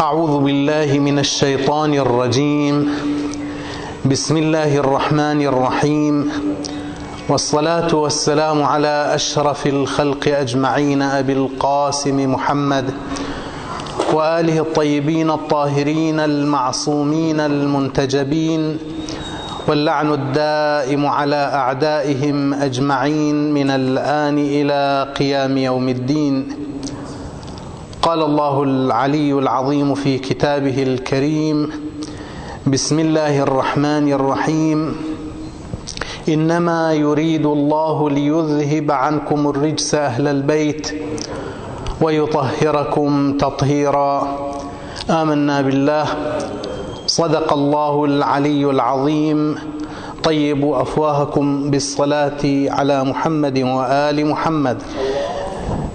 أعوذ بالله من الشيطان الرجيم. بسم الله الرحمن الرحيم. والصلاة والسلام على أشرف الخلق أجمعين أبي القاسم محمد وآله الطيبين الطاهرين المعصومين المنتجبين واللعن الدائم على أعدائهم أجمعين من الآن إلى قيام يوم الدين. قال الله العلي العظيم في كتابه الكريم بسم الله الرحمن الرحيم. إنما يريد الله ليذهب عنكم الرجس أهل البيت ويطهركم تطهيرا. آمنا بالله. صدق الله العلي العظيم. طيبوا أفواهكم بالصلاة على محمد وآل محمد.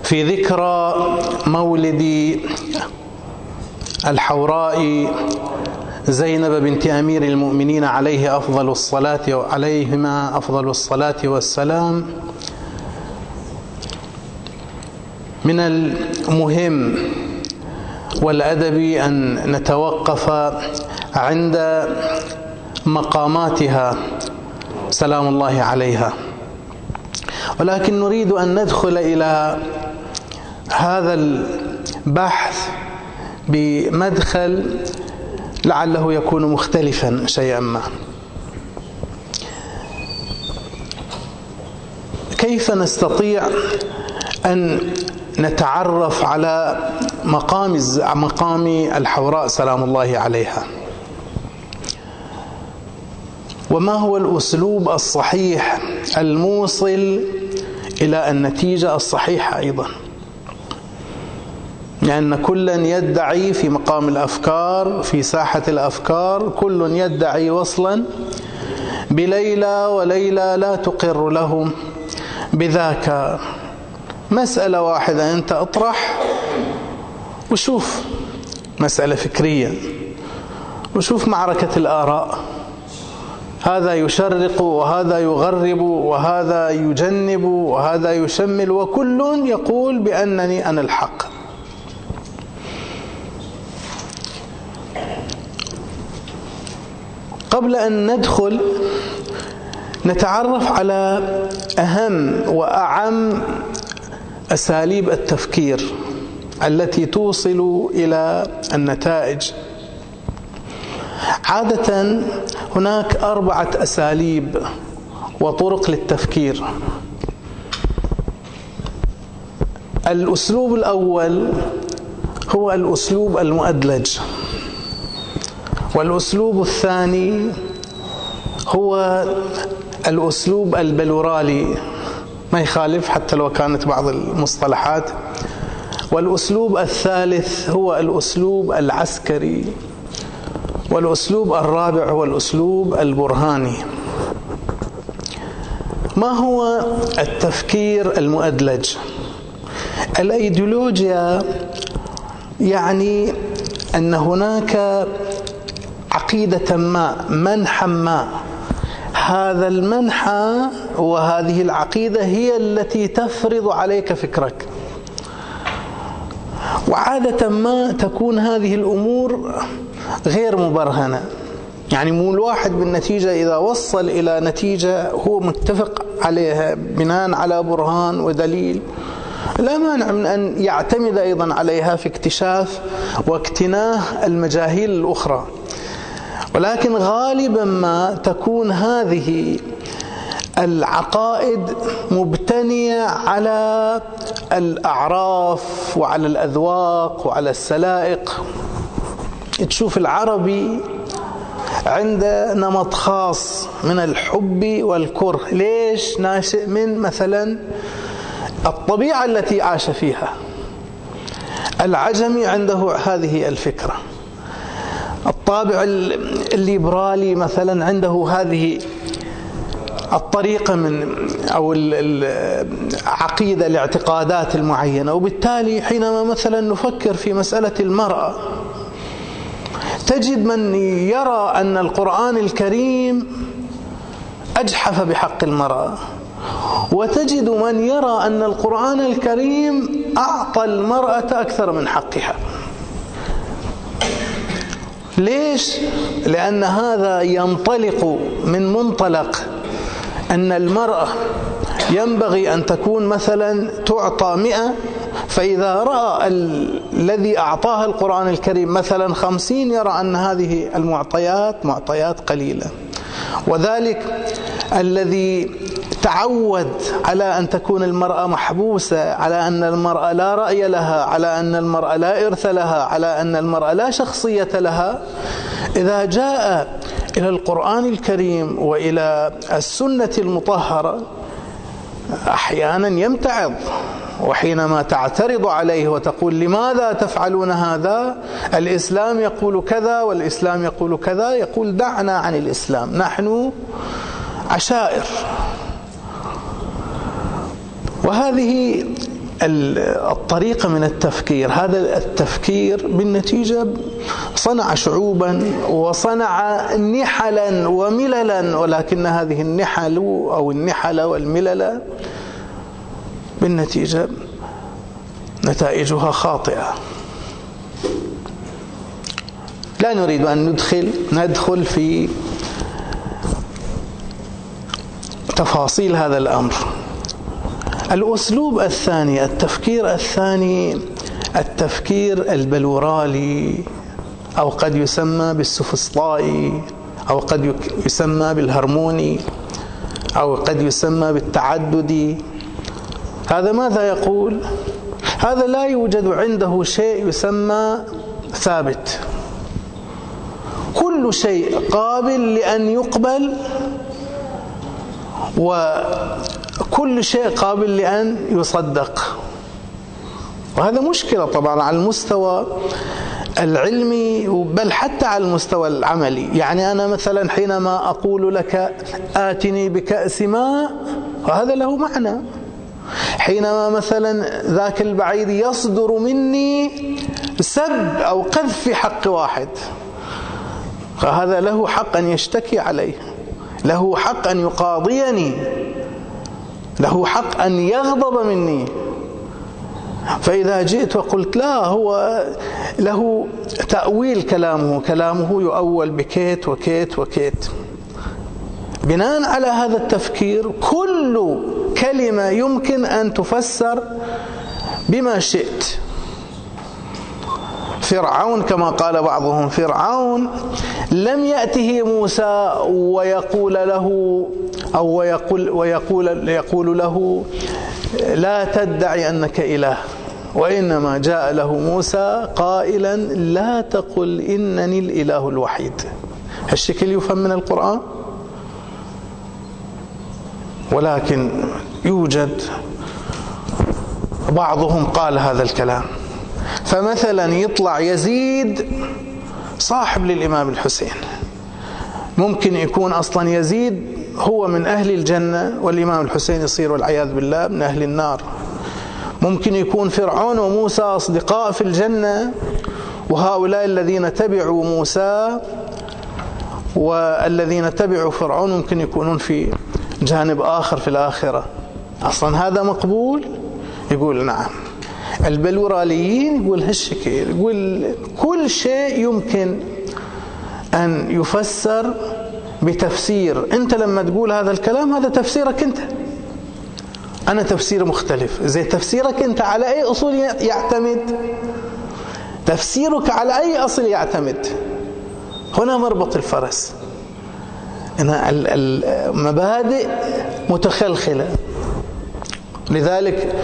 في ذكرى مولد الحوراء زينب بنت أمير المؤمنين عليه أفضل الصلاة عليهما أفضل الصلاة والسلام. من المهم والأدب أن نتوقف عند مقاماتها. سلام الله عليها. ولكن نريد أن ندخل إلى هذا البحث بمدخل لعله يكون مختلفا شيئا ما. كيف نستطيع أن نتعرف على مقام مقام الحوراء سلام الله عليها؟ وما هو الأسلوب الصحيح الموصل إلى النتيجة الصحيحة أيضا؟ لأن كلا يدعي في مقام الأفكار في ساحة الأفكار كل يدعي وصلا بليلى وليلى لا تقر لهم. بذاك مسألة واحدة أنت أطرح وشوف مسألة فكرية وشوف معركة الآراء. هذا يشرق وهذا يغرب وهذا يجنب وهذا يشمل وكل يقول بأنني أنا الحق. قبل أن ندخل نتعرف على أهم وأعم أساليب التفكير التي توصل إلى النتائج. عادة هناك أربعة أساليب وطرق للتفكير. الأسلوب الأول هو الأسلوب المؤدلج. والأسلوب الثاني هو الأسلوب البلورالي. ما يخالف حتى لو كانت بعض المصطلحات. والأسلوب الثالث هو الأسلوب العسكري. والأسلوب الرابع هو الأسلوب البرهاني. ما هو التفكير المؤدلج؟ الأيديولوجيا يعني أن هناك عقيدة ما منحا ما. هذا المنحى وهذه العقيدة هي التي تفرض عليك فكرك. وعادة ما تكون هذه الأمور غير مبرهنة. يعني مو الواحد بالنتيجة إذا وصل إلى نتيجة هو متفق عليها بناء على برهان ودليل. لا مانع من أن يعتمد أيضا عليها في اكتشاف واكتناه المجاهيل الأخرى. ولكن غالبا ما تكون هذه العقائد مبتنية على الأعراف وعلى الأذواق وعلى السلائق. تشوف العربي عنده نمط خاص من الحب والكره. ليش ناشئ من مثلا الطبيعة التي عاش فيها؟ العجمي عنده هذه الفكرة. الطابع الليبرالي مثلا عنده هذه الطريقة من أو العقيدة الاعتقادات المعينة. وبالتالي حينما مثلا نفكر في مسألة المرأة تجد من يرى أن القرآن الكريم أجحف بحق المرأة. وتجد من يرى أن القرآن الكريم أعطى المرأة أكثر من حقها. ليش؟ لأن هذا ينطلق من منطلق أن المرأة ينبغي أن تكون مثلا تعطى مئة فإذا رأى الذي أعطاها القرآن الكريم مثلا خمسين يرى أن هذه المعطيات معطيات قليلة وذلك الذي تعود على أن تكون المرأة محبوسة على أن المرأة لا رأي لها على أن المرأة لا إرث لها على أن المرأة لا شخصية لها. إذا جاء إلى القرآن الكريم وإلى السنة المطهرة أحيانا يمتعض وحينما تعترض عليه وتقول لماذا تفعلون هذا؟ الإسلام يقول كذا والإسلام يقول كذا يقول دعنا عن الإسلام. نحن عشائر. وهذه الطريقة من التفكير. هذا التفكير بالنتيجة صنع شعوبا وصنع نحلا ومللا ولكن هذه النحل أو النحل والملل بالنتيجة نتائجها خاطئة. لا نريد أن ندخل ندخل في تفاصيل هذا الأمر. الأسلوب الثاني التفكير الثاني التفكير البلورالي أو قد يسمى بالسفسطائي أو قد يسمى بالهرموني أو قد يسمى بالتعددي. هذا ماذا يقول؟ هذا لا يوجد عنده شيء يسمى ثابت. كل شيء قابل لأن يقبل وكل شيء قابل لأن يصدق. وهذا مشكلة طبعا على المستوى العلمي بل حتى على المستوى العملي. يعني أنا مثلا حينما أقول لك آتني بكأس ماء وهذا له معنى. حينما مثلا ذاك البعيد يصدر مني سب أو قذف في حق واحد فهذا له حق أن يشتكي عليه له حق أن يقاضيني. له حق أن يغضب مني. فإذا جئت وقلت لا هو له تأويل كلامه. كلامه يؤول بكيت وكيت وكيت. بناء على هذا التفكير كل كلمة يمكن أن تفسر بما شئت. فرعون كما قال بعضهم فرعون لم يأته موسى ويقول له أو ويقول, ويقول يقول له لا تدعي أنك إله وإنما جاء له موسى قائلا لا تقل إنني الإله الوحيد. هالشكل يفهم من القرآن؟ ولكن يوجد بعضهم قال هذا الكلام. فمثلا يطلع يزيد صاحب للإمام الحسين. ممكن يكون أصلا يزيد هو من أهل الجنة والإمام الحسين يصير والعياذ بالله من أهل النار. ممكن يكون فرعون وموسى أصدقاء في الجنة وهؤلاء الذين تبعوا موسى والذين تبعوا فرعون ممكن يكونون في جانب آخر في الآخرة. أصلا هذا مقبول؟ يقول نعم. البلوراليين يقول هالشكل يقول كل شيء يمكن أن يفسر بتفسير. أنت لما تقول هذا الكلام هذا تفسيرك أنت. أنا تفسير مختلف. زي تفسيرك أنت على أي أصول يعتمد؟ تفسيرك على أي أصل يعتمد؟ هنا مربط الفرس. المبادئ متخلخلة. لذلك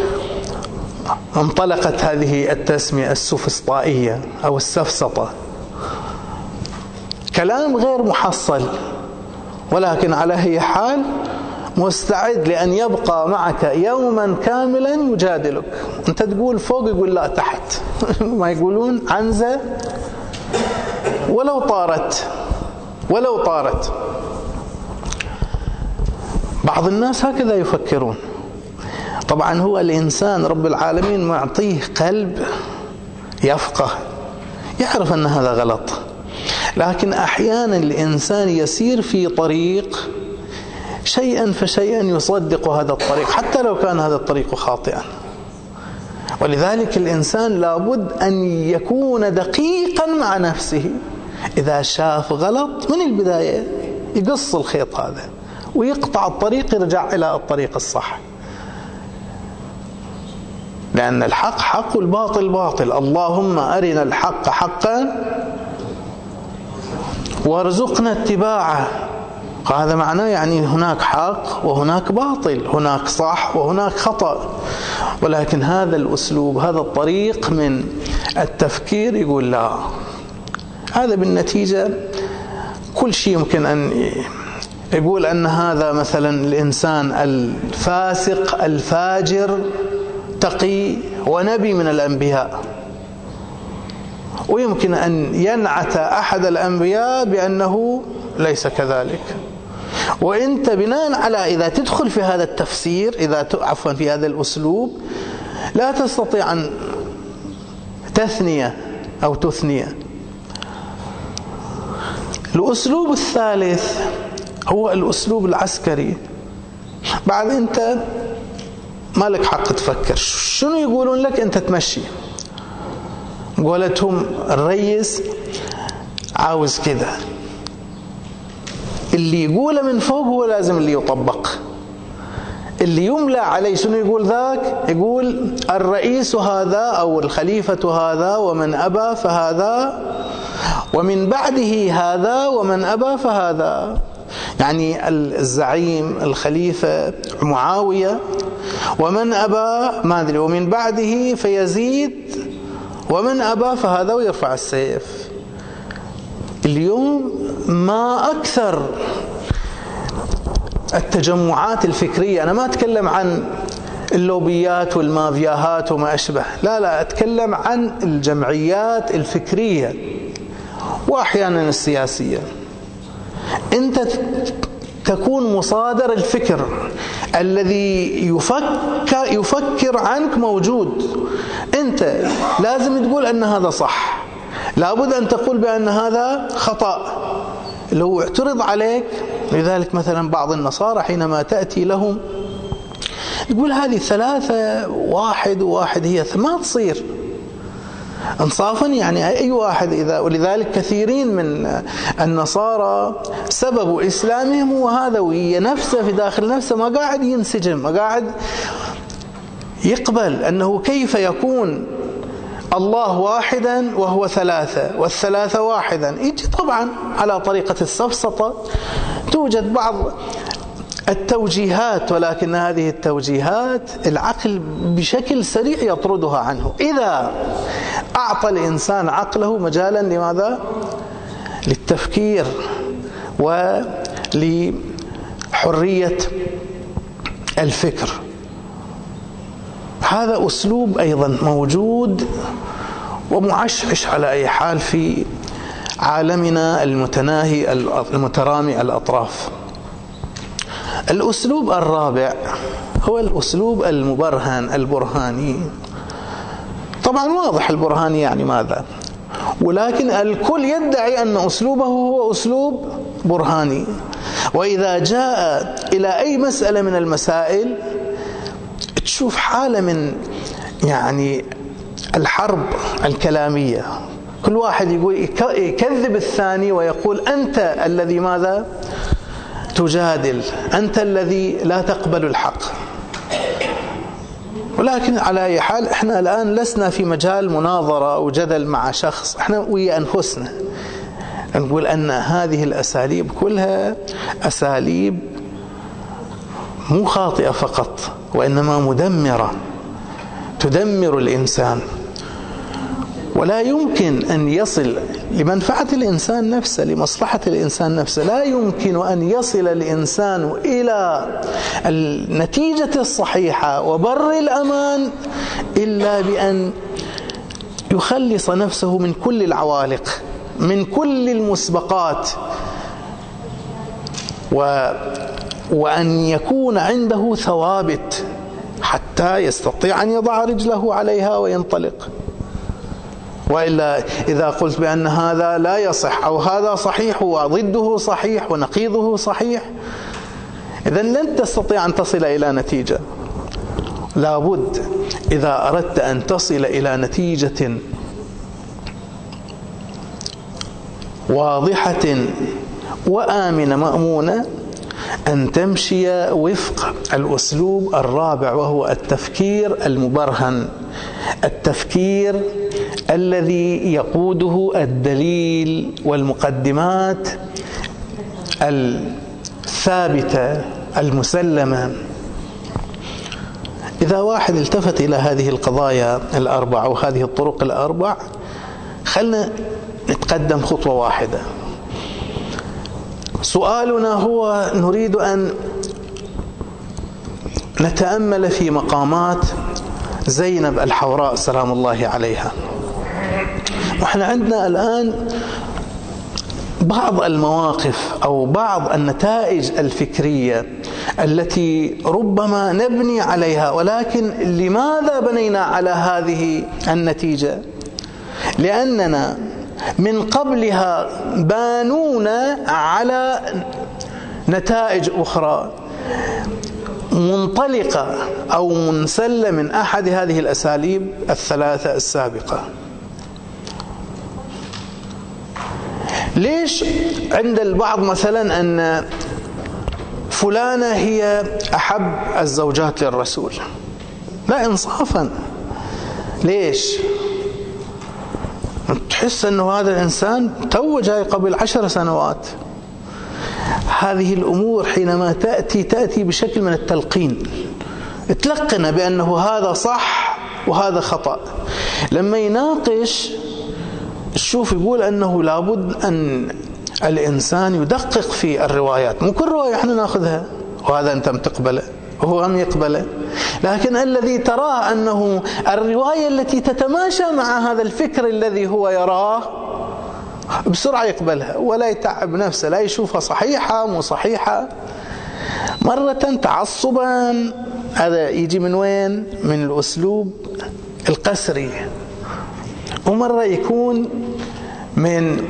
انطلقت هذه التسمية السفسطائية أو السفسطة. كلام غير محصل ولكن على أي حال مستعد لأن يبقى معك يوما كاملا يجادلك. أنت تقول فوق يقول لا تحت. ما يقولون عنزة. ولو طارت ولو طارت. بعض الناس هكذا يفكرون. طبعا هو الإنسان رب العالمين معطيه قلب يفقه يعرف أن هذا غلط. لكن أحيانا الإنسان يسير في طريق شيئا فشيئا يصدق هذا الطريق حتى لو كان هذا الطريق خاطئا. ولذلك الإنسان لابد أن يكون دقيقا مع نفسه. إذا شاف غلط من البداية يقص الخيط هذا ويقطع الطريق يرجع إلى الطريق الصح. لأن الحق حق والباطل باطل. اللهم أرنا الحق حقا وارزقنا اتباعه. هذا معناه يعني هناك حق وهناك باطل هناك صح وهناك خطأ. ولكن هذا الأسلوب هذا الطريق من التفكير يقول لا. هذا بالنتيجة كل شيء يمكن أن يقول أن هذا مثلا الإنسان الفاسق الفاجر تقي ونبي من الأنبياء. ويمكن أن ينعت أحد الأنبياء بأنه ليس كذلك. وانت بناء على إذا تدخل في هذا التفسير إذا عفوا في هذا الأسلوب لا تستطيع أن تثنيه أو تثنيه الأسلوب الثالث هو الأسلوب العسكري. بعد انت ما لك حق تفكر. شنو يقولون لك أنت تمشي؟ قولتهم الرئيس عاوز كذا. اللي يقوله من فوق هو لازم اللي يطبق. اللي يملى عليه شنو يقول ذاك؟ يقول الرئيس هذا أو الخليفة هذا ومن أبى فهذا ومن بعده هذا ومن أبى فهذا. يعني الزعيم الخليفة معاوية. ومن أبى ما أدري ومن بعده فيزيد. ومن أبى فهذا ويرفع السيف. اليوم ما أكثر التجمعات الفكرية أنا ما أتكلم عن اللوبيات والمافياهات وما أشبه. لا لا أتكلم عن الجمعيات الفكرية وأحيانا السياسية. أنت تكون مصادر الفكر الذي يفكر يفكر عنك موجود. أنت لازم تقول أن هذا صح. لابد أن تقول بأن هذا خطأ. لو اعترض عليك لذلك مثلا بعض النصارى حينما تأتي لهم يقول هذه ثلاثة واحد وواحد هي ما تصير. انصافا يعني أي واحد اذا ولذلك كثيرين من النصارى سبب إسلامهم هو هذا وهي نفسه في داخل نفسه ما قاعد ينسجم ما قاعد يقبل أنه كيف يكون الله واحدا وهو ثلاثة والثلاثة واحدا. يجي طبعا على طريقة السفسطة توجد بعض التوجيهات ولكن هذه التوجيهات العقل بشكل سريع يطردها عنه. إذا أعطى الإنسان عقله مجالا لماذا؟ للتفكير ولحرية الفكر. هذا أسلوب أيضا موجود ومعشعش على أي حال في عالمنا المتناهي المترامي الأطراف. الأسلوب الرابع هو الأسلوب المبرهن البرهاني. طبعا واضح البرهاني يعني ماذا. ولكن الكل يدعي أن أسلوبه هو أسلوب برهاني. وإذا جاء إلى أي مسألة من المسائل تشوف حالة من يعني الحرب الكلامية. كل واحد يقول يكذب الثاني ويقول أنت الذي ماذا؟ تجادل. أنت الذي لا تقبل الحق. ولكن على أي حال إحنا الآن لسنا في مجال مناظرة أو جدل مع شخص. إحنا ويا أنفسنا. نقول أن هذه الأساليب كلها أساليب مو خاطئة فقط وإنما مدمرة. تدمر الإنسان. ولا يمكن أن يصل لمنفعة الإنسان نفسه لمصلحة الإنسان نفسه. لا يمكن أن يصل الإنسان إلى النتيجة الصحيحة وبر الأمان إلا بأن يخلص نفسه من كل العوالق من كل المسبقات. و وأن يكون عنده ثوابت حتى يستطيع أن يضع رجله عليها وينطلق. وإلا إذا قلت بأن هذا لا يصح أو هذا صحيح وضده صحيح ونقيضه صحيح إذا لن تستطيع أن تصل إلى نتيجة. لابد إذا أردت أن تصل إلى نتيجة واضحة وآمنة مأمونة أن تمشي وفق الأسلوب الرابع وهو التفكير المبرهن. التفكير الذي يقوده الدليل والمقدمات الثابتة المسلمة. إذا واحد التفت إلى هذه القضايا الأربع أو هذه الطرق الأربع خلنا نتقدم خطوة واحدة. سؤالنا هو نريد أن نتأمل في مقامات زينب الحوراء سلام الله عليها. وإحنا عندنا الآن بعض المواقف أو بعض النتائج الفكرية التي ربما نبني عليها ولكن لماذا بنينا على هذه النتيجة؟ لأننا من قبلها بانونا على نتائج أخرى. منطلقة أو منسلة من أحد هذه الأساليب الثلاثة السابقة. ليش عند البعض مثلا أن فلانة هي أحب الزوجات للرسول؟ لا إنصافا. ليش؟ تحس أنه هذا الإنسان تو جاي قبل عشر سنوات. هذه الأمور حينما تأتي تأتي بشكل من التلقين. تلقن بأنه هذا صح وهذا خطأ. لما يناقش شوف يقول أنه لابد أن الإنسان يدقق في الروايات. مو كل رواية إحنا ناخذها. وهذا أنت تقبله؟ وهو هم يقبله؟ لكن الذي تراه أنه الرواية التي تتماشى مع هذا الفكر الذي هو يراه بسرعة يقبلها ولا يتعب نفسه لا يشوفها صحيحة مو صحيحة. مرة تعصبا هذا يجي من وين؟ من الأسلوب القسري. ومرة يكون من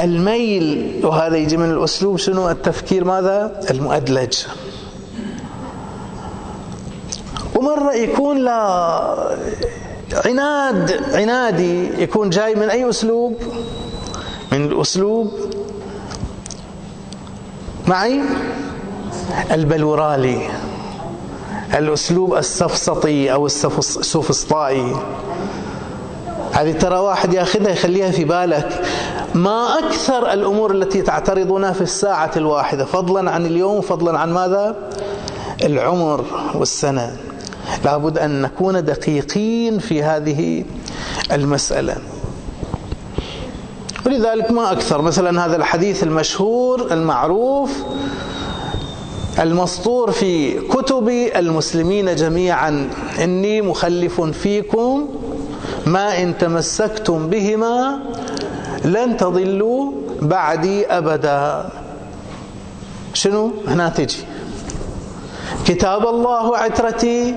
الميل وهذا يجي من الأسلوب شنو؟ التفكير ماذا؟ المؤدلج. ومرة يكون لا عناد عنادي يكون جاي من أي أسلوب؟ من الأسلوب معي؟ البلورالي الأسلوب السفسطي أو السوفسطائي هذه ترى واحد ياخذها يخليها في بالك. ما أكثر الأمور التي تعترضنا في الساعة الواحدة؟ فضلا عن اليوم فضلا عن ماذا؟ العمر والسنة. لابد أن نكون دقيقين في هذه المسألة. ولذلك ما أكثر مثلا هذا الحديث المشهور المعروف المسطور في كتب المسلمين جميعا. إني مخلف فيكم ما إن تمسكتم بهما لن تضلوا بعدي أبدا. شنو؟ هنا تجي. كتاب الله وعترتي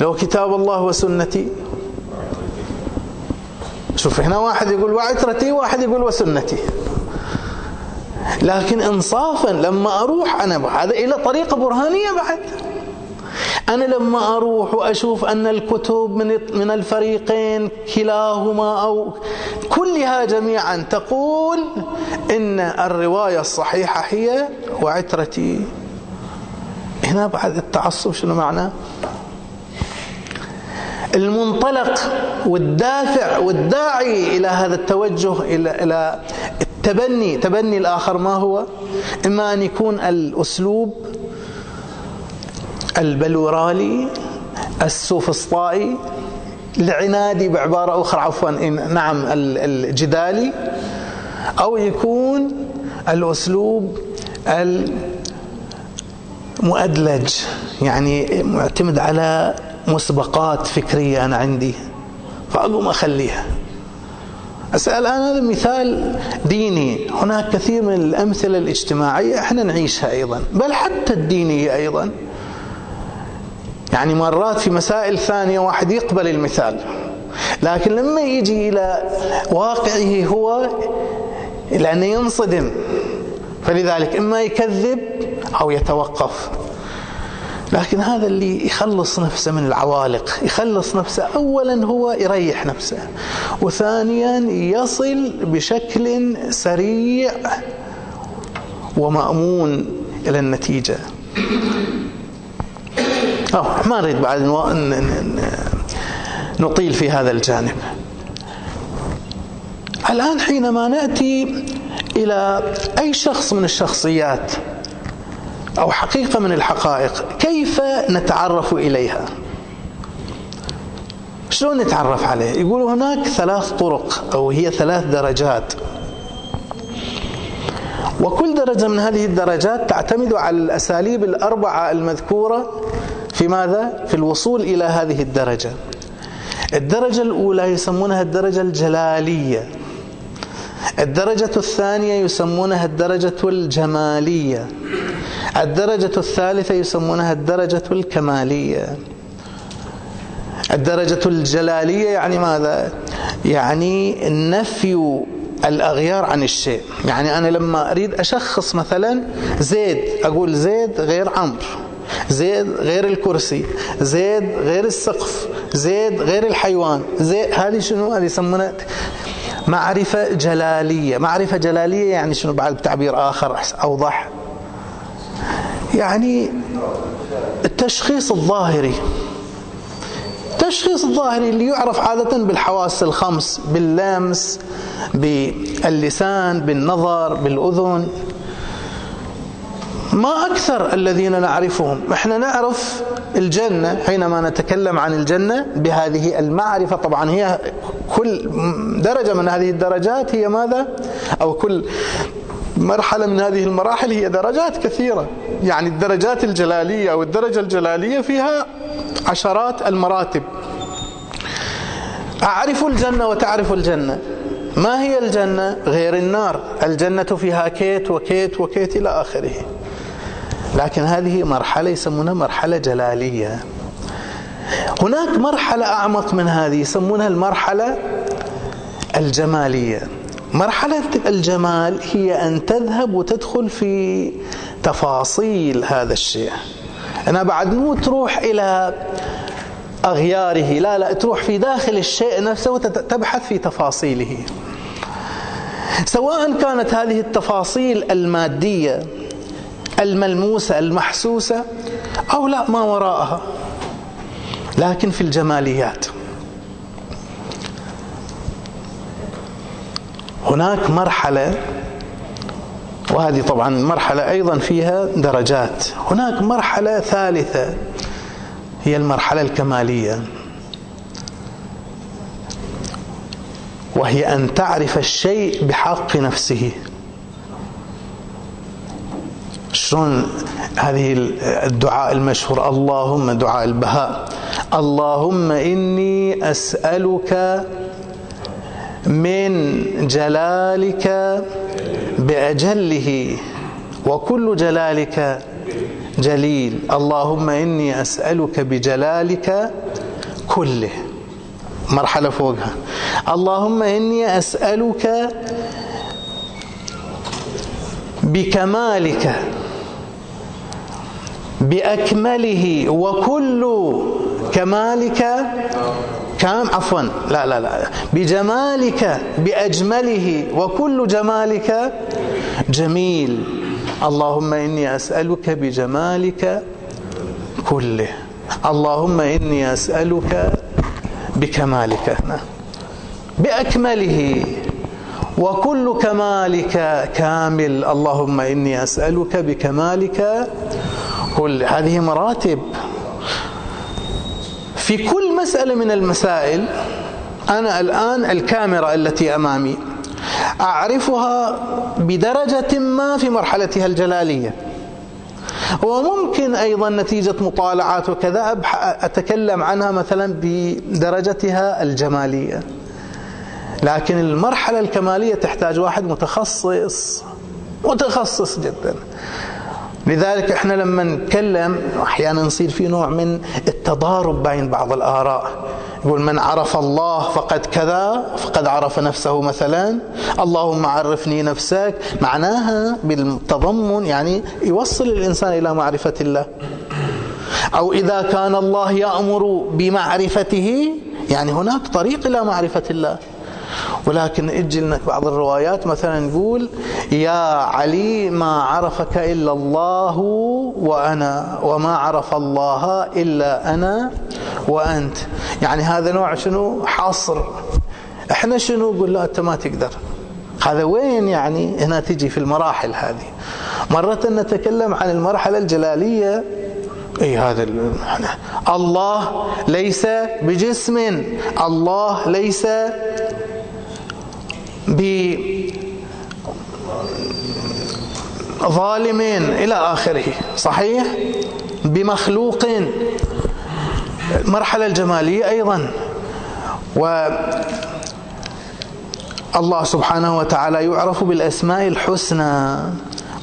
لو كتاب الله وسنتي. شوف هنا واحد يقول وعترتي واحد يقول وسنتي. لكن انصافا لما أروح أنا هذا إلى طريقة برهانية بعد. أنا لما أروح وأشوف أن الكتب من من الفريقين كلاهما أو كلها جميعا تقول إن الرواية الصحيحة هي وعترتي. هنا بعد التعصب شنو معناه المنطلق والدافع والداعي إلى هذا التوجه إلى إلى التبني تبني الآخر ما هو؟ إما أن يكون الأسلوب البلورالي السوفسطائي العنادي بعبارة أخرى عفوا نعم الجدالي أو يكون الأسلوب المؤدلج يعني معتمد على مسبقات فكرية أنا عندي فأقوم أخليها. الآن هذا مثال ديني هناك كثير من الأمثلة الاجتماعية إحنا نعيشها أيضا بل حتى الدينية أيضا. يعني مرات في مسائل ثانية واحد يقبل المثال لكن لما يجي إلى واقعه هو لأنه ينصدم فلذلك إما يكذب أو يتوقف. لكن هذا اللي يخلص نفسه من العوالق يخلص نفسه. أولا هو يريح نفسه وثانيا يصل بشكل سريع ومأمون إلى النتيجة. أوه ما نريد بعد نطيل في هذا الجانب. الآن حينما نأتي إلى أي شخص من الشخصيات أو حقيقة من الحقائق كيف نتعرف إليها؟ شلون نتعرف عليه؟ يقول هناك ثلاث طرق أو هي ثلاث درجات. وكل درجة من هذه الدرجات تعتمد على الأساليب الأربعة المذكورة في ماذا؟ في الوصول إلى هذه الدرجة. الدرجة الأولى يسمونها الدرجة الجلالية. الدرجة الثانية يسمونها الدرجة الجمالية. الدرجة الثالثة يسمونها الدرجة الكمالية. الدرجة الجلالية يعني ماذا؟ يعني نفي الأغيار عن الشيء. يعني أنا لما أريد أشخص مثلا زيد أقول زيد غير عمرو زيد غير الكرسي زيد غير السقف زيد غير الحيوان زيد هذه شنو؟ هذه يسمونها معرفة جلالية. معرفة جلالية يعني شنو؟ بعد تعبير آخر أوضح. يعني التشخيص الظاهري. التشخيص الظاهري اللي يعرف عادة بالحواس الخمس باللمس باللسان بالنظر بالأذن. ما أكثر الذين نعرفهم. إحنا نعرف الجنة حينما نتكلم عن الجنة بهذه المعرفة طبعا هي كل درجة من هذه الدرجات هي ماذا؟ أو كل مرحلة من هذه المراحل هي درجات كثيرة. يعني الدرجات الجلالية أو الدرجة الجلالية فيها عشرات المراتب. أعرف الجنة وتعرف الجنة. ما هي الجنة؟ غير النار. الجنة فيها كيت وكيت وكيت إلى آخره. لكن هذه مرحلة يسمونها مرحلة جلالية. هناك مرحلة أعمق من هذه يسمونها المرحلة الجمالية. مرحلة الجمال هي أن تذهب وتدخل في تفاصيل هذا الشيء. أنا بعد مو تروح إلى أغياره لا لا تروح في داخل الشيء نفسه وتبحث في تفاصيله. سواء كانت هذه التفاصيل المادية الملموسة المحسوسة أو لا ما وراءها. لكن في الجماليات. هناك مرحلة وهذه طبعا المرحلة أيضا فيها درجات. هناك مرحلة ثالثة هي المرحلة الكمالية. وهي أن تعرف الشيء بحق نفسه. شلون هذه الدعاء المشهور؟ اللهم دعاء البهاء. اللهم إني أسألك من جلالك بأجله وكل جلالك جليل. اللهم إني أسألك بجلالك كله. مرحلة فوقها. اللهم إني أسألك بكمالك بأكمله وكل كمالك كام عفوا. لا لا لا. بجمالك بأجمله وكل جمالك جميل. اللهم إني أسألك بجمالك كله. اللهم إني أسألك بكمالك. بأكمله وكل كمالك كامل. اللهم إني أسألك بكمالك كل هذه مراتب. في كل مسألة من المسائل أنا الآن الكاميرا التي أمامي أعرفها بدرجة ما في مرحلتها الجلالية. وممكن أيضا نتيجة مطالعات وكذا أتكلم عنها مثلا بدرجتها الجمالية. لكن المرحلة الكمالية تحتاج واحد متخصص متخصص جدا. لذلك إحنا لما نتكلم أحيانا نصير في نوع من التضارب بين بعض الآراء. يقول من عرف الله فقد كذا فقد عرف نفسه مثلا. اللهم عرفني نفسك. معناها بالتضمن يعني يوصل الإنسان إلى معرفة الله. أو إذا كان الله يأمر بمعرفته يعني هناك طريق إلى معرفة الله. ولكن أجي لنا بعض الروايات مثلا نقول يا علي ما عرفك إلا الله وأنا وما عرف الله إلا أنا وأنت. يعني هذا نوع شنو؟ حصر. إحنا شنو؟ نقول لا أنت ما تقدر. هذا وين يعني؟ هنا تجي في المراحل هذه. مرة نتكلم عن المرحلة الجلالية. إي هذا الله ليس بجسم. الله ليس بظالم إلى آخره. صحيح؟ بمخلوق المرحلة الجمالية أيضا. و الله سبحانه وتعالى يعرف بالأسماء الحسنى.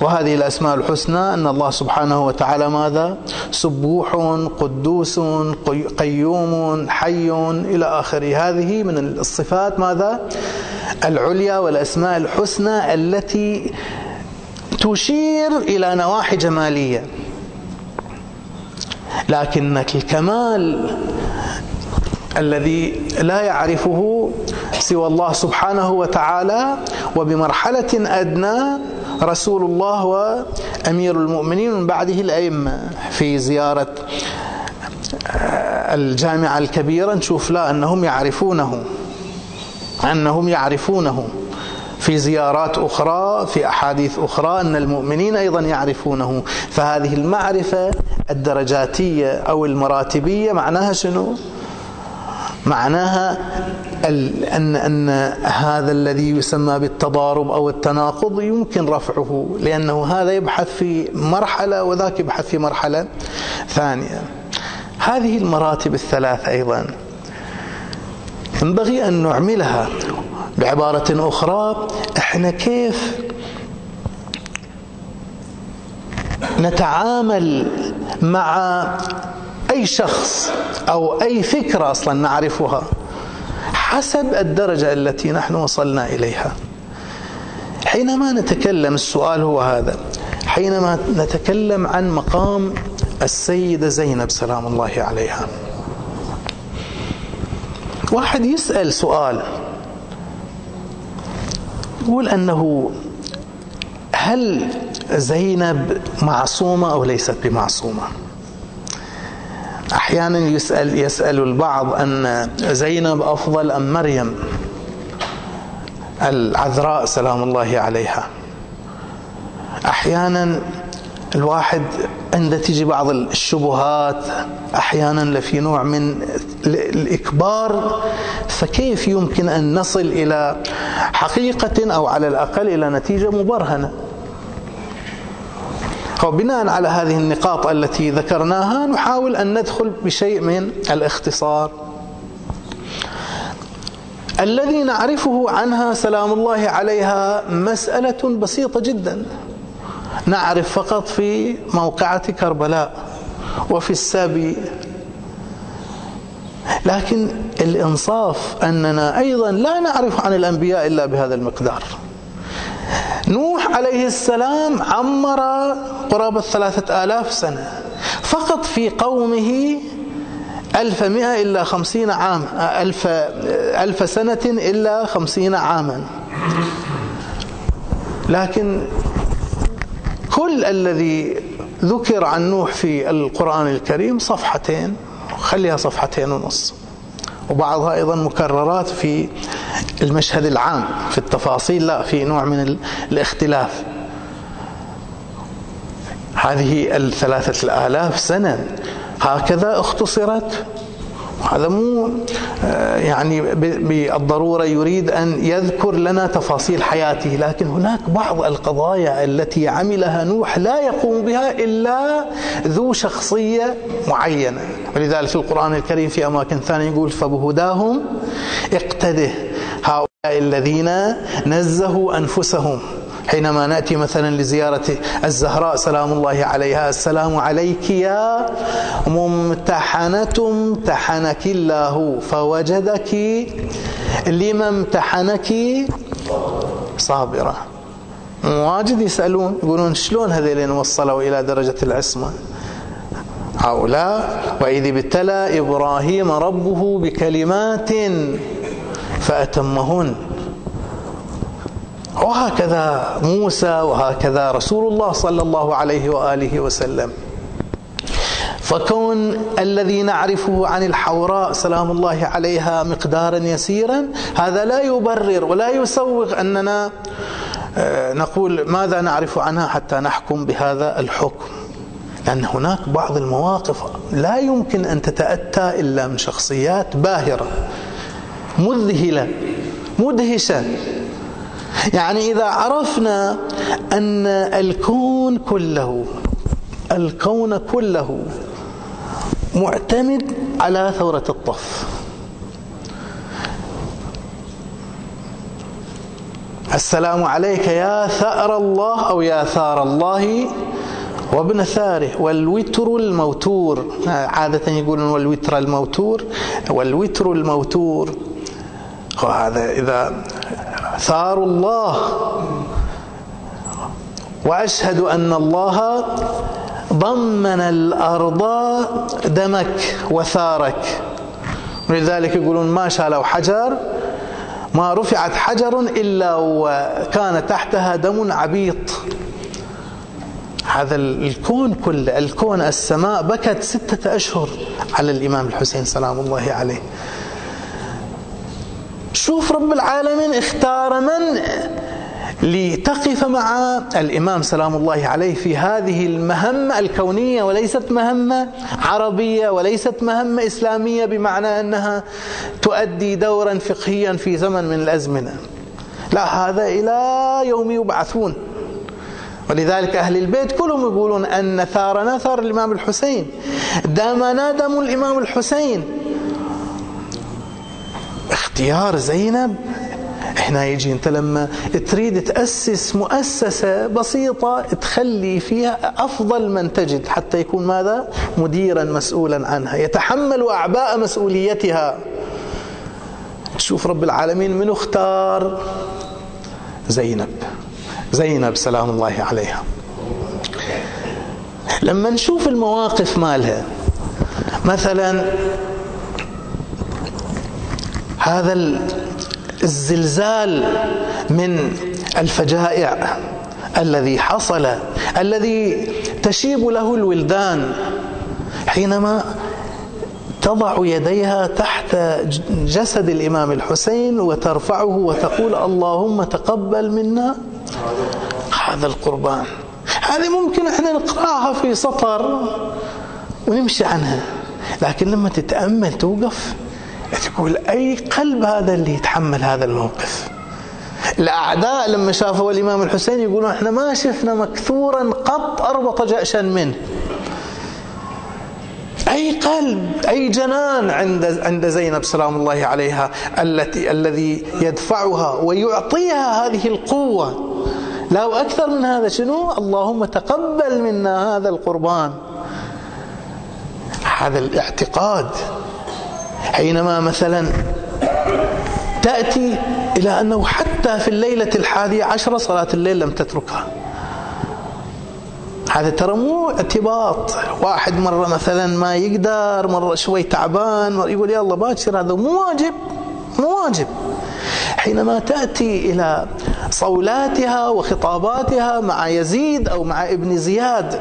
وهذه الأسماء الحسنى أن الله سبحانه وتعالى ماذا؟ سبوح قدوس قيوم حي إلى آخره. هذه من الصفات ماذا؟ العليا والأسماء الحسنى التي تشير إلى نواحي جمالية. لكن الكمال الذي لا يعرفه سوى الله سبحانه وتعالى وبمرحلة أدنى رسول الله وأمير المؤمنين من بعده الأئمة. في زيارة الجامعة الكبيرة نشوف لا أنهم يعرفونه أنهم يعرفونه. في زيارات أخرى في أحاديث أخرى أن المؤمنين أيضا يعرفونه. فهذه المعرفة الدرجاتية أو المراتبية معناها شنو؟ معناها أن, أن هذا الذي يسمى بالتضارب أو التناقض يمكن رفعه لأنه هذا يبحث في مرحلة وذاك يبحث في مرحلة ثانية. هذه المراتب الثلاث أيضا. ينبغي أن نعملها بعبارة أخرى. إحنا كيف نتعامل مع أي شخص أو أي فكرة أصلا نعرفها حسب الدرجة التي نحن وصلنا إليها. حينما نتكلم السؤال هو هذا. حينما نتكلم عن مقام السيدة زينب سلام الله عليها واحد يسأل سؤال يقول أنه هل زينب معصومة أو ليست بمعصومة؟ أحيانا يسأل يسأل البعض أن زينب أفضل أم مريم؟ العذراء سلام الله عليها. أحيانا الواحد عند تجي بعض الشبهات أحيانا لفي نوع من الإكبار فكيف يمكن أن نصل إلى حقيقة أو على الأقل إلى نتيجة مبرهنة؟ وبناء على هذه النقاط التي ذكرناها نحاول أن ندخل بشيء من الاختصار. الذي نعرفه عنها سلام الله عليها مسألة بسيطة جدا. نعرف فقط في موقعة كربلاء وفي السبي. لكن الإنصاف أننا أيضا لا نعرف عن الأنبياء إلا بهذا المقدار. عليه السلام عمر قرابة ثلاثة آلاف سنة. فقط في قومه ألف مئة إلا خمسين عام ألف, ألف سنة إلا خمسين عاما. لكن كل الذي ذكر عن نوح في القرآن الكريم صفحتين خليها صفحتين ونص. وبعضها أيضا مكررات في المشهد العام في التفاصيل لا في نوع من الاختلاف. هذه الثلاثة الآلاف سنة هكذا اختصرت. هذا مو آه، يعني بالضرورة يريد أن يذكر لنا تفاصيل حياته لكن هناك بعض القضايا التي عملها نوح لا يقوم بها إلا ذو شخصية معينة. ولذلك في القرآن الكريم في أماكن ثانية يقول فبهداهم اقتده هؤلاء الذين نزهوا أنفسهم حينما نأتي مثلا لزيارة الزهراء سلام الله عليها. السلام عليك يا ممتحنة امتحنك الله. فوجدك لما امتحنك صابرة واجد يسألون يقولون شلون هذيلين وصلوا إلى درجة العصمة؟ هؤلاء. وإذ ابتلى إبراهيم ربه بكلمات فأتمهن. وهكذا موسى وهكذا رسول الله صلى الله عليه وآله وسلم. فكون الذي نعرفه عن الحوراء سلام الله عليها مقدارا يسيرا هذا لا يبرر ولا يسوغ أننا آه، نقول ماذا نعرف عنها حتى نحكم بهذا الحكم. لأن هناك بعض المواقف لا يمكن أن تتأتى إلا من شخصيات باهرة مذهلة مدهشة. يعني إذا عرفنا أن الكون كله الكون كله معتمد على ثورة الطف. السلام عليك يا ثأر الله أو يا ثار الله وابن ثاره والوتر الموتور. عادة يقولون والوتر الموتور والوتر الموتور. وهذا إذا ثار الله. وأشهد أن الله ضمن الأرض دمك وثارك. ولذلك يقولون ما شالوا حجر ما رفعت حجر إلا وكان تحتها دم عبيط. هذا الكون كله الكون السماء بكت ستة أشهر على الإمام الحسين سلام الله عليه. شوف رب العالمين اختار من لتقف مع الإمام سلام الله عليه في هذه المهمة الكونية وليست مهمة عربية وليست مهمة إسلامية بمعنى أنها تؤدي دورا فقهيا في زمن من الأزمنة. لا هذا إلى يوم يبعثون. ولذلك أهل البيت كلهم يقولون أن ثار الإمام الحسين. دم الإمام الحسين. اختيار زينب. هنا يجي انت لما تريد تأسس مؤسسة بسيطة تخلي فيها أفضل من تجد حتى يكون ماذا؟ مديرا مسؤولا عنها يتحمل أعباء مسؤوليتها. شوف رب العالمين من اختار زينب. زينب سلام الله عليها. لما نشوف المواقف مالها مثلا هذا الزلزال من الفجائع الذي حصل الذي تشيب له الولدان حينما تضع يديها تحت جسد الإمام الحسين وترفعه وتقول اللهم تقبل منا هذا القربان. هذه ممكن إحنا نقرأها في سطر ونمشي عنها لكن لما تتأمل توقف تقول أي قلب هذا اللي يتحمل هذا الموقف؟ الأعداء لما شافوا الإمام الحسين يقولون إحنا ما شفنا مكثورا قط أربط جأشا منه. أي قلب أي جنان عند عند زينب سلام الله عليها التي الذي يدفعها ويعطيها هذه القوة. لا وأكثر من هذا شنو؟ اللهم تقبل منا هذا القربان. هذا الاعتقاد. حينما مثلا تأتي إلى أنه حتى في الليلة الحادية عشرة صلاة الليل لم تتركها. هذا ترى مو اعتباط. واحد مرة مثلا ما يقدر مرة شوي تعبان مرة يقول يلا باكر هذا مو واجب مو واجب. حينما تأتي إلى صولاتها وخطاباتها مع يزيد أو مع ابن زياد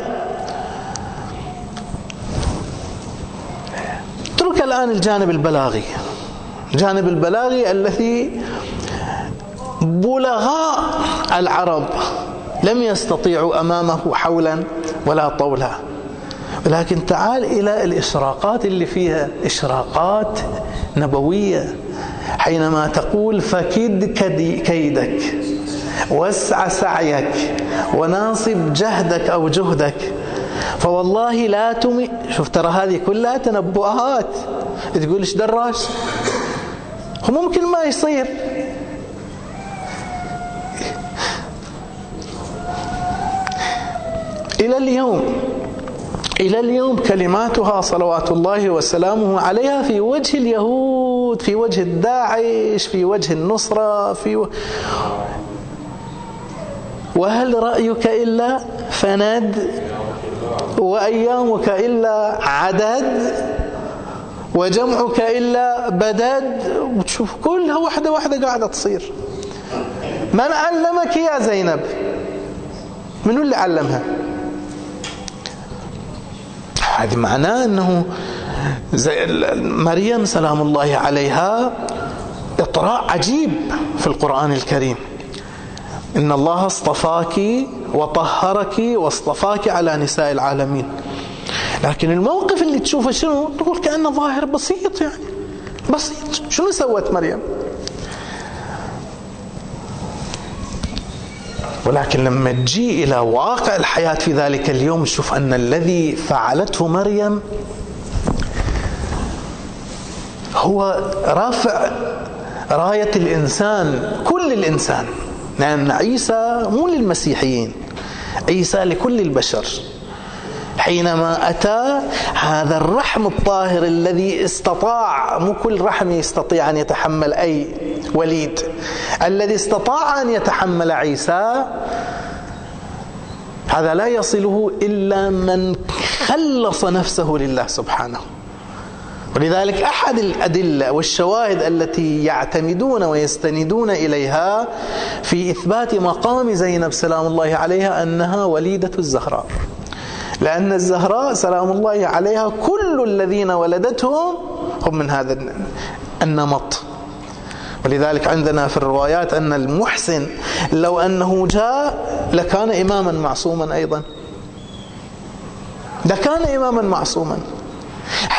الآن الجانب البلاغي. الجانب البلاغي الذي بلغاء العرب لم يستطيعوا أمامه حولا ولا طولا ولكن تعال إلى الإشراقات اللي فيها إشراقات نبوية. حينما تقول فكد كيدك واسع سعيك وناصب جهدك أو جهدك فوالله لا تمي شوف ترى هذه كلها تنبؤات. تقول إيش دراش هو ممكن ما يصير. إلى اليوم إلى اليوم كلماتها صلوات الله وسلامه عليها في وجه اليهود في وجه الداعش في وجه النصرة في و... وهل رأيك إلا فند وأيامك إلا عدد وجمعك إلا بدد. وتشوف كلها واحدة واحدة قاعدة تصير. من علمك يا زينب؟ من اللي علمها؟ هذه معناه أنه زي مريم سلام الله عليها إطراء عجيب في القرآن الكريم. إن الله اصطفاك وطهرك واصطفاك على نساء العالمين. لكن الموقف اللي تشوفه شنو؟ تقول كأنه ظاهر بسيط يعني. بسيط. شنو سوت مريم؟ ولكن لما تجي إلى واقع الحياة في ذلك اليوم تشوف أن الذي فعلته مريم هو رافع راية الإنسان كل الإنسان. لأن عيسى مو للمسيحيين عيسى لكل البشر. حينما أتى هذا الرحم الطاهر الذي استطاع مو كل رحم يستطيع أن يتحمل أي وليد. الذي استطاع أن يتحمل عيسى هذا لا يصله إلا من خلص نفسه لله سبحانه. ولذلك أحد الأدلة والشواهد التي يعتمدون ويستندون إليها في إثبات مقام زينب سلام الله عليها أنها وليدة الزهراء. لأن الزهراء سلام الله عليها كل الذين ولدتهم هم من هذا النمط. ولذلك عندنا في الروايات أن المحسن لو أنه جاء لكان إماما معصوما أيضا. لكان إماما معصوما.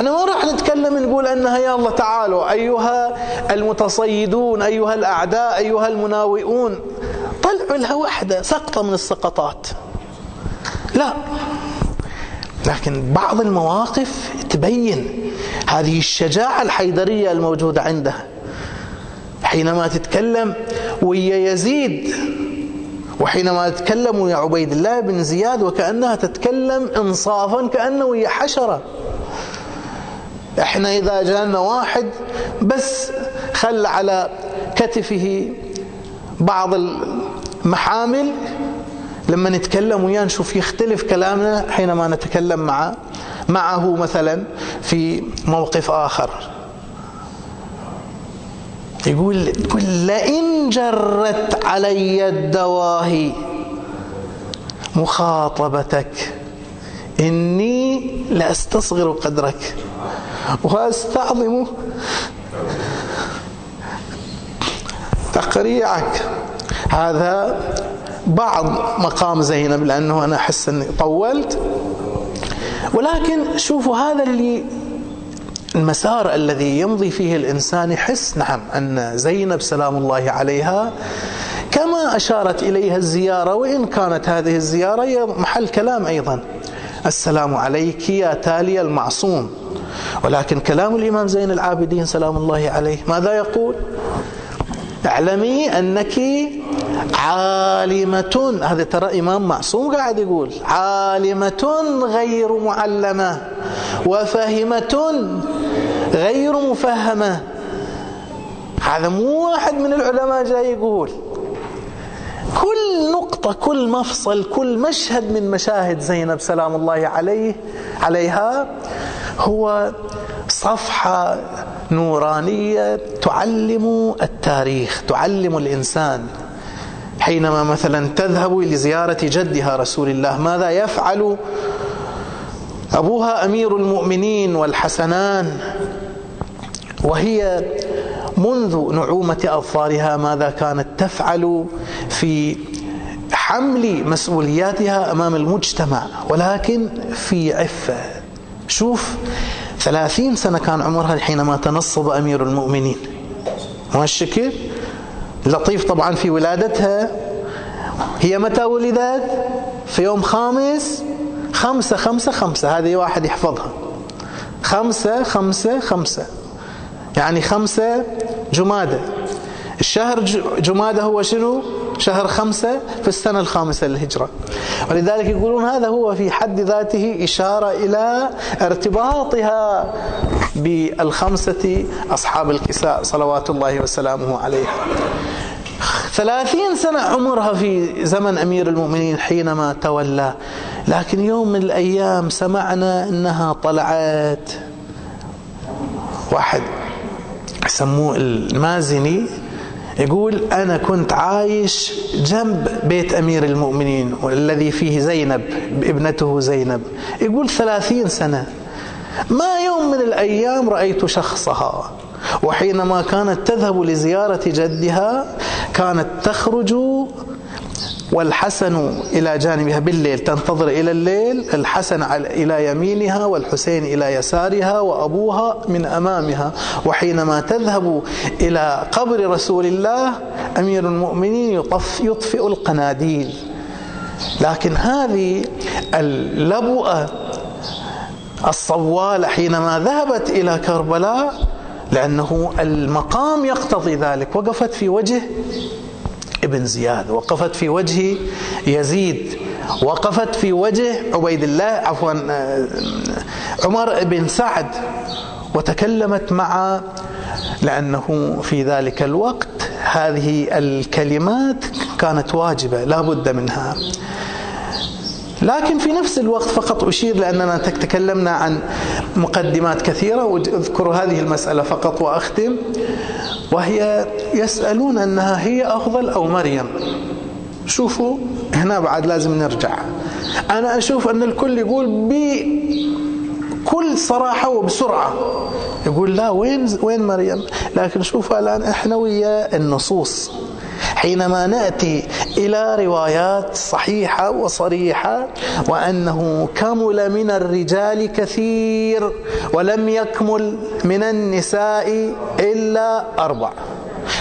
إحنا ما راح نتكلم نقول انها الله تعالوا أيها المتصيدون أيها الأعداء أيها المناوئون طلعوا لها وحدة سقطة من السقطات. لا. لكن بعض المواقف تبين هذه الشجاعة الحيدرية الموجودة عندها. حينما تتكلم ويا يزيد وحينما تتكلم ويا عبيد الله بن زياد وكأنها تتكلم إنصافا كأنه ويا حشرة. إحنا إذا جانا واحد بس خل على كتفه بعض المحامل لما نتكلم وياه نشوف يختلف كلامنا حينما نتكلم مع معه مثلا في موقف آخر. يقول يقول لئن جرت علي الدواهي مخاطبتك إني لأستصغر قدرك. وأستعظم تقريعك. هذا بعض مقام زينب لأنه أنا أحس أني طولت. ولكن شوفوا هذا اللي المسار الذي يمضي فيه الإنسان يحس نعم أن زينب سلام الله عليها كما أشارت إليها الزيارة وإن كانت هذه الزيارة هي محل كلام أيضا. السلام عليك يا تالي المعصوم. ولكن كلام الإمام زين العابدين سلام الله عليه ماذا يقول؟ اعلمي أنك عالمة. هذا ترى إمام معصوم قاعد يقول عالمة غير معلمة وفهمة غير مفهمة. هذا مو واحد من العلماء جاي يقول كل نقطة كل مفصل كل مشهد من مشاهد زينب سلام الله عليه عليها هو صفحة نورانية تعلم التاريخ تعلم الإنسان. حينما مثلا تذهب لزيارة جدها رسول الله ماذا يفعل أبوها أمير المؤمنين والحسنان؟ وهي منذ نعومة أظفارها ماذا كانت تفعل في حمل مسؤولياتها أمام المجتمع ولكن في عفة. شوف ثلاثين سنة كان عمرها حينما تنصب أمير المؤمنين. ما الشكل؟ لطيف طبعا في ولادتها. هي متى ولدت؟ في يوم خامس خمسة خمسة خمسة. هذه واحد يحفظها. خمسة خمسة خمسة. يعني خمسة جمادة. الشهر جمادة هو شنو؟ شهر خمسة في السنة الخامسة للهجرة. ولذلك يقولون هذا هو في حد ذاته إشارة إلى ارتباطها بالخمسة أصحاب الكساء صلوات الله وسلامه عليها ثلاثين سنة عمرها في زمن أمير المؤمنين حينما تولى. لكن يوم من الأيام سمعنا أنها طلعت. واحد. يسموه المازني يقول أنا كنت عايش جنب بيت أمير المؤمنين والذي فيه زينب ابنته زينب. يقول ثلاثين سنة. ما يوم من الأيام رأيت شخصها. وحينما كانت تذهب لزيارة جدها كانت تخرج والحسن إلى جانبها بالليل تنتظر إلى الليل الحسن إلى يمينها والحسين إلى يسارها وأبوها من أمامها وحينما تذهب إلى قبر رسول الله أمير المؤمنين يطف يطفئ القناديل. لكن هذه اللبؤة الصوالة حينما ذهبت إلى كربلاء لأنه المقام يقتضي ذلك وقفت في وجه ابن زياد وقفت في وجه يزيد وقفت في وجه عبيد الله عفوا آه، عمر بن سعد وتكلمت مع لأنه في ذلك الوقت هذه الكلمات كانت واجبة لا بد منها. لكن في نفس الوقت فقط أشير لأننا تكلمنا عن مقدمات كثيرة وأذكر هذه المسألة فقط وأختم. وهي يسألون أنها هي أفضل أو مريم. شوفوا هنا بعد لازم نرجع. أنا أشوف أن الكل يقول بكل صراحة وبسرعة. يقول لا وين وين مريم؟ لكن شوفوا الآن إحنا ويا النصوص. حينما نأتي إلى روايات صحيحة وصريحة وأنه كمل من الرجال كثير ولم يكمل من النساء إلا أربع.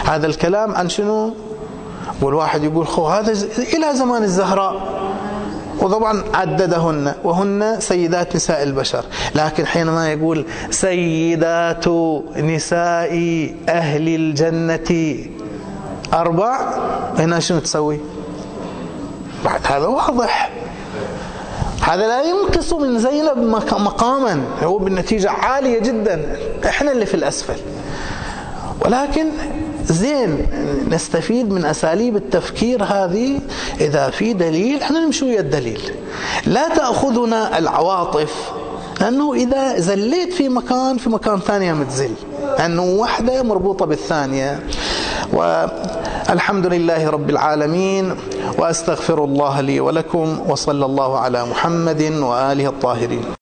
هذا الكلام عن شنو؟ والواحد يقول خو هذا إلى زمان الزهراء. وطبعا عددهن وهن سيدات نساء البشر. لكن حينما يقول سيدات نساء أهل الجنة أربع هنا شنو تسوي؟ بعد هذا واضح. هذا لا ينقص من زينب مقاما هو بالنتيجة عالية جدا. إحنا اللي في الأسفل. ولكن زين نستفيد من أساليب التفكير هذه. إذا في دليل إحنا نمشي ويا الدليل. لا تأخذنا العواطف لأنه إذا زليت في مكان في مكان ثانية متزل. لأنه واحدة مربوطة بالثانية. والحمد لله رب العالمين وأستغفر الله لي ولكم وصلى الله على محمد وآله الطاهرين.